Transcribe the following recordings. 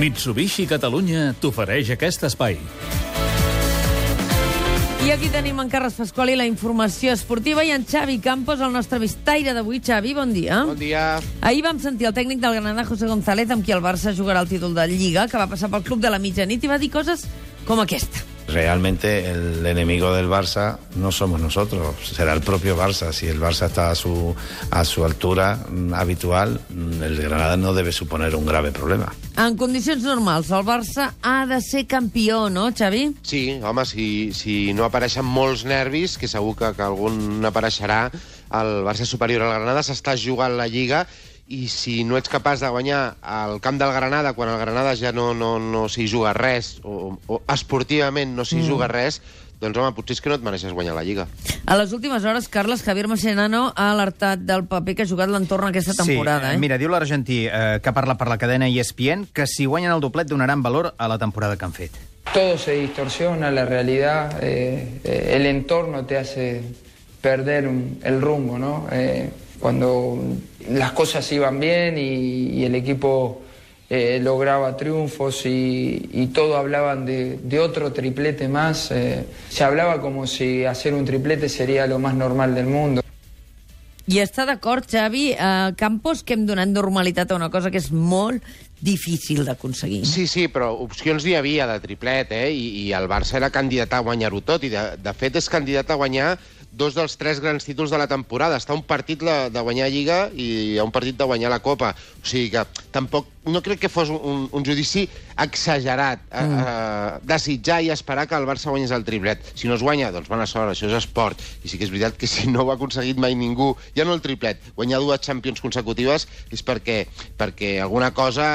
Mitsubishi Catalunya t'ofereix aquest espai. I aquí tenim en Carles Pasquali la informació esportiva i en Xavi Campos, el nostre vistaire d'avui. Xavi, bon dia. Bon dia. Ahir vam sentir el tècnic del Granada, José González, amb qui el Barça jugarà el títol de Lliga, que va passar pel club de la mitjanit i va dir coses com aquesta. Realmente el enemigo del Barça no somos nosotros, será el propio Barça. Si el Barça está a su, a su altura mm, habitual, mm, el Granada no debe suponer un grave problema. En condicions normals, el Barça ha de ser campió, no, Xavi? Sí, home, si, si no apareixen molts nervis, que segur que, que algun apareixerà, el Barça superior al Granada s'està jugant la Lliga i si no ets capaç de guanyar al camp del Granada, quan el Granada ja no, no, no s'hi juga res, o, o esportivament no s'hi mm. juga res, doncs, home, potser és que no et mereixes guanyar la Lliga. A les últimes hores, Carles, Javier Mascherano ha alertat del paper que ha jugat l'entorn aquesta temporada. sí, eh? mira, diu l'argentí eh, que parla per la cadena ESPN que si guanyen el doblet donaran valor a la temporada que han fet. Todo se distorsiona, la realidad, eh, eh, el entorno te hace perder un- el rumbo, ¿no? Eh, cuando las cosas iban bien y, y el equipo eh, lograba triunfos y, y todo hablaban de, de otro triplete más, eh, se hablaba como si hacer un triplete sería lo más normal del mundo. I està d'acord, Xavi, eh, Campos, que hem donat normalitat a una cosa que és molt difícil d'aconseguir. Sí, sí, però opcions n'hi havia de triplet, eh? I, i el Barça era candidat a guanyar-ho tot, i de, de fet és candidat a guanyar dos dels tres grans títols de la temporada. Està un partit la, de guanyar Lliga i un partit de guanyar la Copa. O sigui que tampoc... No crec que fos un, un judici exagerat a, a desitjar i esperar que el Barça guanyés el triplet. Si no es guanya, doncs bona sort, això és esport. I sí que és veritat que si no ho ha aconseguit mai ningú, ja no el triplet, guanyar dues Champions consecutives és perquè, perquè alguna cosa,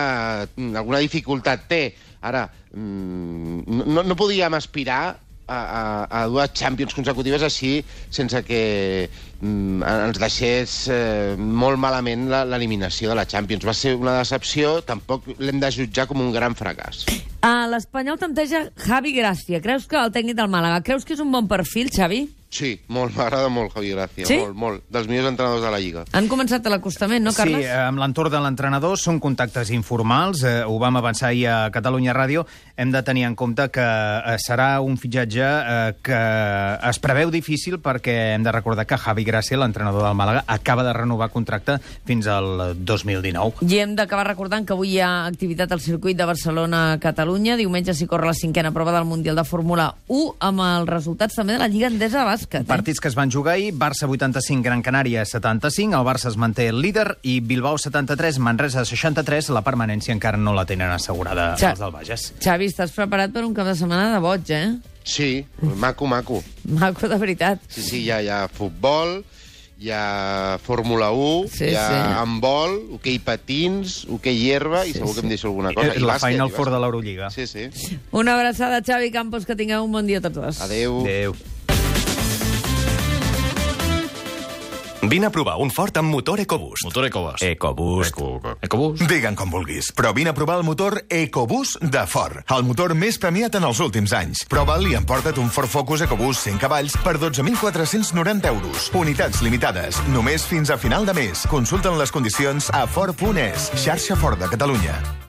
alguna dificultat té. Ara, mm, no, no podíem aspirar a, a, a dues Champions consecutives així sense que mm, ens deixés eh, molt malament la- l'eliminació de la Champions. Va ser una decepció, tampoc l'hem de jutjar com un gran fracàs. A l'Espanyol tempteja Javi Gràcia. Creus que el tècnic del Màlaga, creus que és un bon perfil, Xavi? Sí, molt, m'agrada molt Javi Gràcia, Sí? molt, molt. Dels millors entrenadors de la Lliga. Han començat a l'acostament, no, Carles? Sí, amb l'entorn de l'entrenador són contactes informals, eh, ho vam avançar ahir a Catalunya Ràdio. Hem de tenir en compte que eh, serà un fitxatge eh, que es preveu difícil perquè hem de recordar que Javi Gràcia, l'entrenador del Màlaga, acaba de renovar contracte fins al 2019. I hem d'acabar recordant que avui hi ha activitat al circuit de Barcelona-Catalunya. Diumenge s'hi corre la cinquena prova del Mundial de Fórmula 1 amb els resultats també de la Lliga Endesa de Bàsquet. Eh? Partits que es van jugar ahir, Barça 85, Gran Canària 75, el Barça es manté el líder i Bilbao 73, Manresa 63, la permanència encara no la tenen assegurada Ja. els del Bages. Xavi, estàs preparat per un cap de setmana de boig, eh? Sí, maco, maco. Maco, de veritat. Sí, sí, hi ha, hi ha futbol, hi ha Fórmula 1, Sí, hi ha sí. handbol, hoquei patins, hoquei herba, i Sí, segur sí. que em deixo alguna cosa. Eh, I la bàsquet, Final i Four de l'Eurolliga. Sí, sí. Una abraçada, Xavi Campos, que tingueu un bon dia a tots. Adeu. Adéu. Vine a provar un Ford amb motor EcoBoost. Motor EcoBoost. EcoBoost. Eco, EcoBoost? Digue'n com vulguis, però vine a provar el motor EcoBoost de Ford, el motor més premiat en els últims anys. Prova'l i emporta't un Ford Focus EcoBoost 100 cavalls per 12.490 euros. Unitats limitades, només fins a final de mes. Consulten les condicions a Ford.es, xarxa Ford de Catalunya.